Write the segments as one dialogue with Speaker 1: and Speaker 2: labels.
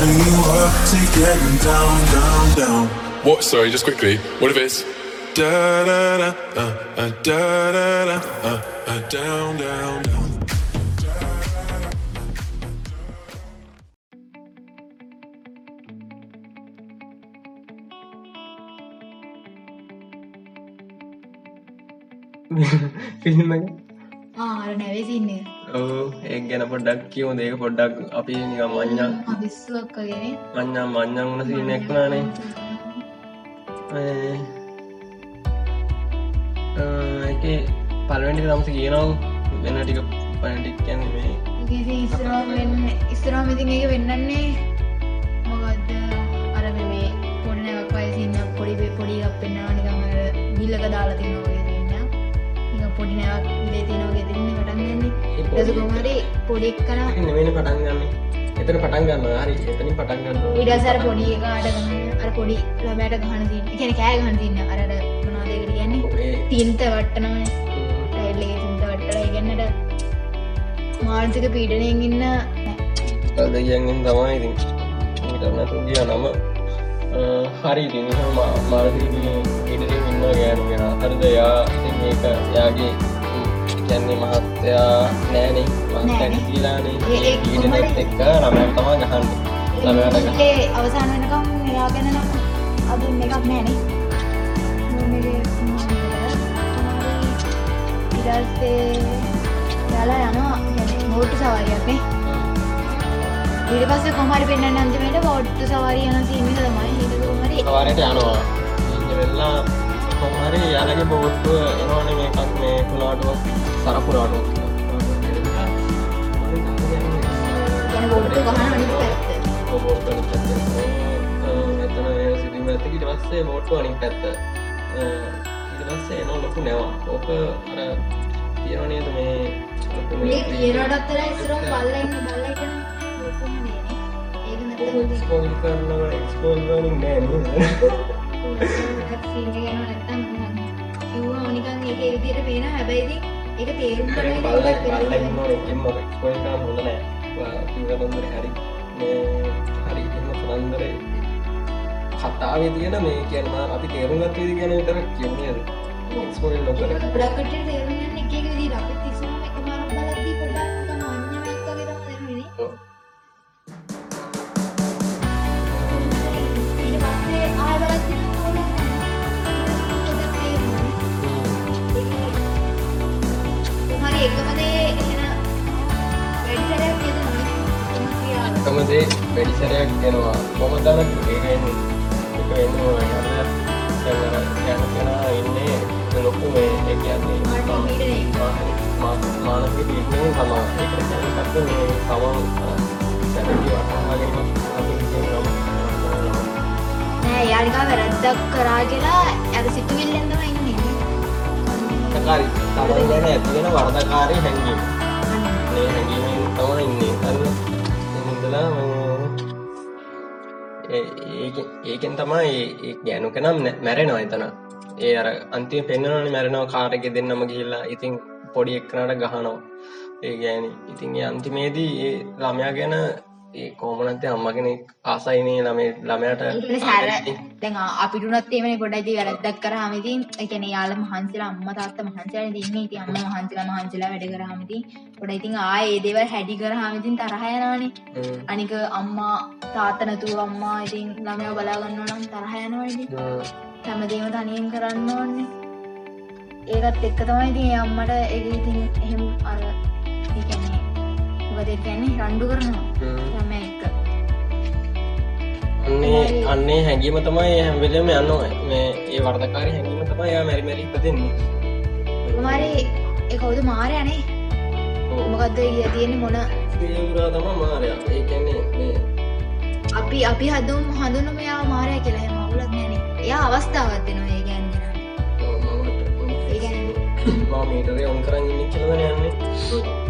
Speaker 1: Holding you up to getting down, down, down.
Speaker 2: What? Sorry, just quickly. What if it's da da da uh, uh, da da da uh, uh, down down down?
Speaker 3: Film එක
Speaker 4: ආර නැවසින්නේ
Speaker 3: ඔව් ඒ ගැන පොඩ්ඩක් කියවු ඒක පොඩ්ඩක් අපි නික මං්ඥා මං්ඥා මං්ඥන් වුණ සිනෙක්නානේ එක පලවෙන්ටි තමස කියනව වෙන ටික පනටික් කියන්න මේ
Speaker 4: ඉස්රා වෙන්න ඉස්රාම ඉතින් ඒක වෙන්නන්නේ මොකක්ද අර මේ පොන්නවක් වයසින්න පොඩි පොඩි අපෙන්න්නවා නිකම බිල්ලක දාලා තිනවගේ තින්න නික පොඩි නැවක් දසකුමරි පොඩික් කන
Speaker 3: වෙන පටන් ගන්න. එතන පටන් ගන්න. හරි. එතනින් පටන් ගන්න.
Speaker 4: ඉඩසර පොඩි ගන්න. අර පොඩි ළමයට ගහන තින්න එකන කෑ ගහන තින්න අරට මනාදකට කියන්නේ? තින්ත වට්ටනවන ටයිල්ලේ තින්ත වට්ටල ඉගන්නට මානසික පීඩනයෙන් ඉන්න
Speaker 3: දෙයන්ගෙන් තමයි ඉතින්. ඉටනතු ගිය නම. හරි. මාරදී ඉඩරින් ඉන්න ගෑනු ගෙන හරිද? යා මේක යාගේ කියන්නේ මහත්තයා නෑනේ.
Speaker 4: ඒ
Speaker 3: ඊඩනත්
Speaker 4: කොහොමද?
Speaker 3: එක්ක ළමයට තමා ගහන්න ළමයට
Speaker 4: අවසාන වෙනකම් එයා ගැන නම් අද එකක් නෑනේ. ඉඩස්සේ යාලා යනවා. මෝට්ටු සවාරියක්නේ ඊට පස්සේ කොමරි පෙන්න්න අන්තිමට බෝට්ටු සවාරිය යන සීමික තමයි. හිට කොමරි
Speaker 3: සවාරයට යනවා. ඉන්න වෙල්ලා කොහරි යාලගේ බෝට්ටුව එනවාන මේකක් මේ කුලාටුවක්
Speaker 4: අනිත් පැත්ත
Speaker 3: එතන සිදුව ඇතිකට පස්සේ බෝට්ටු අනින් පැත්ත ඉට පස්සේ එන ලොකු නැවා ඕක අර තියරනයද මේ
Speaker 4: කියනටත්තර ඉස්රම් බල්ලන්න බල්ලයිටන ලොකුම නේනේ ඒක නැත
Speaker 3: එක්ස්පෝල් කරනවා එක්ස්පෝල් වලින් නෑ?
Speaker 4: කිව්වා නිකන් ඒක ඒ විදිහට පේන හැබැයි ඉතින් ඒක තේරුම්
Speaker 3: හොඳ නෑ හරි හරි සනන්දර කතාවේ තියෙන මේ කියන්න අපි තේරුම් ගත යුතු කියන විතර කියන්නේද එක්ස්පෝල් නොකර
Speaker 4: කට්ටියට තේරුම් එක එක ක්‍රියාව.
Speaker 3: එකම දේ වැඩි සැරයක් දෙනවා කොහොමදම ඒකෙන් එක වෙනවා යන යන කෙනා ඉන්නේ ලොකු මේ කියන්නේ තමයි ඒකට කියන්නේ කත්ත මේ
Speaker 4: එයා නිකන් වැරද්දක් කරා කියලා අර සිතුවිල්ලෙන් තමයි ඉන්නේ.
Speaker 3: ඇතිවෙන වර්ධකාරී හැඟීම මේ හැඟීමෙන් තමයි ඉන්නේ ඒකෙන් තමයි ඒ ගැනු කෙනම් මැරෙනවා එතන. ඒ අර අන්තිම පෙන්න්නනන මැරෙනව කාරක දෙන්නම ගිහිල්ලා ඉතින් පොඩි එක්කනට ගහනවා. ඒ ගෑනි ඉතින් ඒ අන්තිමේදී ඒ ළමයා ගැන ඒ කෝමනත්තේ අම්මගෙන ආසයිනේ ළමේ ළමයට
Speaker 4: දැන් ආ- අපිට උනත් එමනේ පොඩ්ඩක් වැරද්දක් කරාම ඉතින් ඒ කියන්නේ යාළ මහන්සිලා අම්මා තාත්තා මහන්සිලා ඉන්නේ. ඉතින් අම්මා මහන්සිලා මහන්සිලා වැඩ කරාම ඉතින් පොඩ්ඩක් ඉතින් ආයේ ඒ දේවල් හැඩි කරාම ඉතින් තරහ යනවනේ. අනික අම්මා තාත්තා නැතුව අම්මා ඉතින් ළමයා බලා ගන්නවා නම් තරහ යනවනේ ඉතින්.
Speaker 3: හ්ම්.
Speaker 4: හැමදේම තනියෙන් කරන්න ඕනේ. ඒකත් එක්ක තමයි ඉතින් අම්මට ඒක ඉතින් එහෙම අර ඒ කියන්නේ මොකද කියන්නේ රණ්ඩු කරනවා.
Speaker 3: හ්ම්.
Speaker 4: ළමයා එක්ක
Speaker 3: අන්නේ අන්නේ හැඟීම තමයි හැම්වෙලම යන්න මේ ඒ වර්ධකාරි හැඟීම තමයි යා මැරි මැරි ඉපදෙන්නේ.
Speaker 4: කුමාරි ඒ කවුද? මාරයනේ
Speaker 3: ඔව්.
Speaker 4: මොකක්ද ඊය තියෙන්නේ මොන?
Speaker 3: ඒවරා තම මාරයා. ඒ කියන්නේ මේ
Speaker 4: අපි අපි හදුම් හඳුන මෙයා මාරය කියලා. එහෙම අවුලක් නෑනේ එයා අවස්ථාවක් දෙනවා ඒ කියන්නේ ඒ කියන්නේ
Speaker 3: මා මීටරේ ඔන් කරන්න ඉන්න කියලදන යන්නේ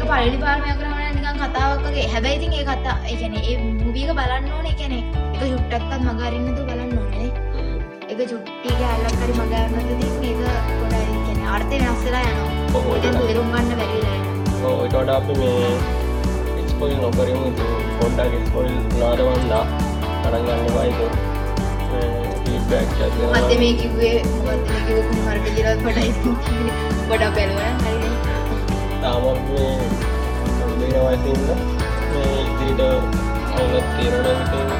Speaker 4: ඒක පලනි පාර්මය කරන නිකන් කතාවක් වගේ. හැබැයි ඉතින් ඒ කතා කියන්නේ ඒ මූවී එක බලන්න ඕනේ කියන්නේ ඒක චුට්ටක්වත් මගහරින්නතු බලන්න ඕනේ ඒක චුට්ටි කැලක් හරි මගහරන්නත් ඉතින් ඒක කියන්නේ අර්ථය වෙනස් වෙලා යනවා.
Speaker 3: ඔව්, ඒක
Speaker 4: ඒක තේරුම් ගන්න බැරි වෙලා යනවා.
Speaker 3: ඔයිටට අපි මේ ස්පොයිල් නොකරම. පොඩ්ඩක් ස්පොයිල් නාරවන්දා අනගන්න බයිතු
Speaker 4: මත මේ කිවේ මත කිව මරට ජිරත් පටයි ගොඩ බැලුවන හරි
Speaker 3: තාමත් මේ වයසින්න ඉදිරිට අවුලත් තේරනවිට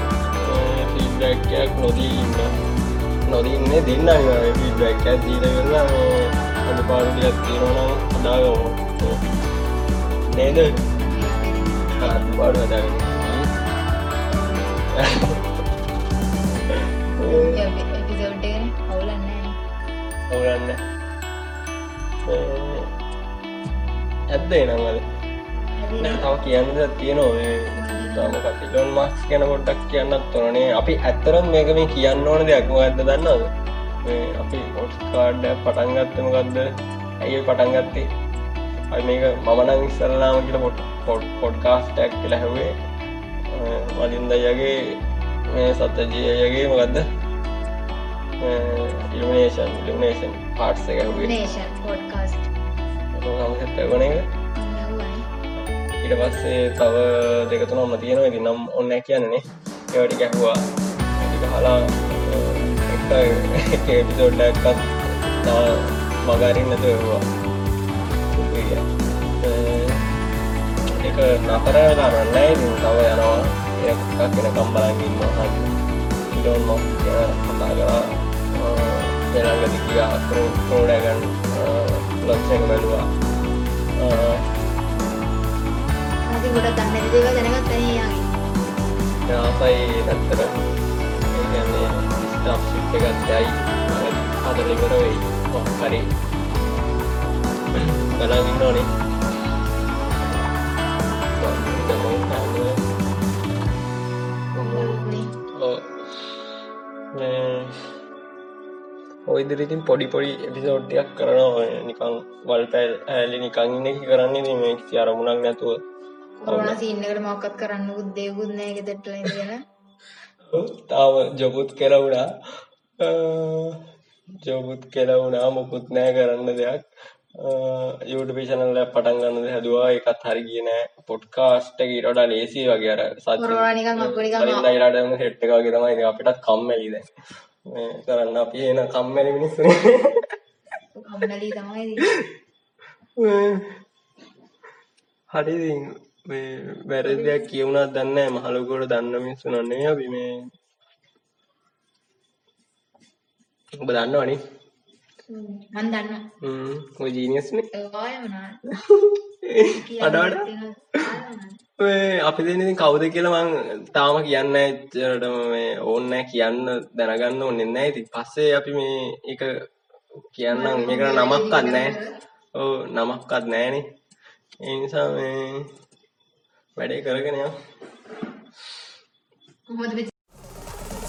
Speaker 3: ෆීඩ්බැක්යක් නොදී ඉන්න නොදන්න දෙන්න ෆීඩ්බැක් දීල වෙලා අඩ පාඩියක් තියෙනවනම් අදාගම නේද පාඩු හදාගන්න
Speaker 4: එපිසෝඩ්ගෙන හවුලන්න
Speaker 3: ඔවරන්න ඇත්ද එනංවල තව කියන්න තියෙනවා. තම මක්ස් ගැන පොඩ්ඩක් කියන්නත් තොරනේ අපි ඇත්තරම් මේක මේ කියන්න ඕන දෙයක්ම ඇද දන්නද අපි පොට් කාඩ්ඩ පටන්ගත්තම ගත්ද ඇයි පටන්ගත්තේ අයි මේක මමනං ඉස්සල්ලාම කියල පොට් පොට් පොඩ්කාස්ටක් කියල හැවේ මලින්දයගේ මේ සත්තජයගේ මගත්ද ඉල්මනේෂන් ඉල්මනේෂන් පාට්ස ගැහුවේ
Speaker 4: නේෂන් පොඩ්කාස්ට්
Speaker 3: හතගන එක ඊට පස්සේ තව දෙකතුනම තියෙනවා. ඉති නම් ඔන්න කියන්නේ ඒවට ගැහවා ටික හලා එපිසෝඩ්ඩක්කත් මගරින් නැතුවා එක නතර කරන්නයි තව යනවා. එකක් කෙන කම්බලගන්න හන්න ඉඩොන් මොක් කතා කරා වෙනගති කිය ක්‍රෝඩගන් ලක්ෂක බැලවා
Speaker 4: අති ගොඩ දන්න දේව දැනගත් යාගේ
Speaker 3: ආසයි නැත්තර ඒගන්නේ ස්ටාප් ශිප් එකත්යයි අදලිවර වෙයි. මොක්කරි බලාගන්න ඕනේ ඔයිදරිතින් පොඩි පොඩි එපිසෝඩ්ඩයක් කරනවා. නිකං වල් පැල් ඇලි නිකං ඉන්න එක කරන්නේ මේ කිසි අරමුණක් නැතුව.
Speaker 4: කොරන සින්නකට මොක්කත් කරන්න උද්දේකුත් නෑ ගෙතෙට්ටල ඉගෙන
Speaker 3: තාව ජොබුත් කෙලවුණා ජොබුත් කෙලවුණා මොකුත් නෑ කරන්න දෙයක්. යුට පිෂනල්ල පටන්ගන්න හැදවා. එකත් හරි කියන පොට්කාස්ට ඉරට ලේසි වගේ අර
Speaker 4: කොරෝනා නිකන් අපිට නිකන්
Speaker 3: සත් ඉරට හෙට්ටකගේ තමයි අපිටත් කම්මැලිද කරන්න අපි එන කම්මැලි මිනිස්සු
Speaker 4: කම්මලී තමයි
Speaker 3: හරි වැරදි දෙයක් කියවුණත් දන්න මහලකොට දන්න මිනිස්සු නන්නේ අපි මේ ඔබ දන්න වනි
Speaker 4: මන් දන්න
Speaker 3: ඔය ජීනිස්න
Speaker 4: ඔයමනා
Speaker 3: අඩට අපි දෙන කවුද කියලා මං තාම කියන්න ඇච්චරටම මේ ඕන්න කියන්න දැනගන්න ඕන්න ඇති පස්සේ අපි මේ එක කියන්නම්. මේක නමක් කන්නෑ ඕ නමක්කත් නෑනේ එනිසා මේ වැඩේ කරගෙනය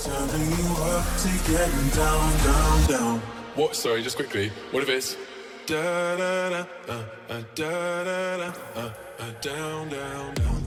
Speaker 1: Turning you up to getting down, down, down.
Speaker 2: What? Sorry, just quickly. What if it's da da da uh, uh, da da da uh, uh, down down down?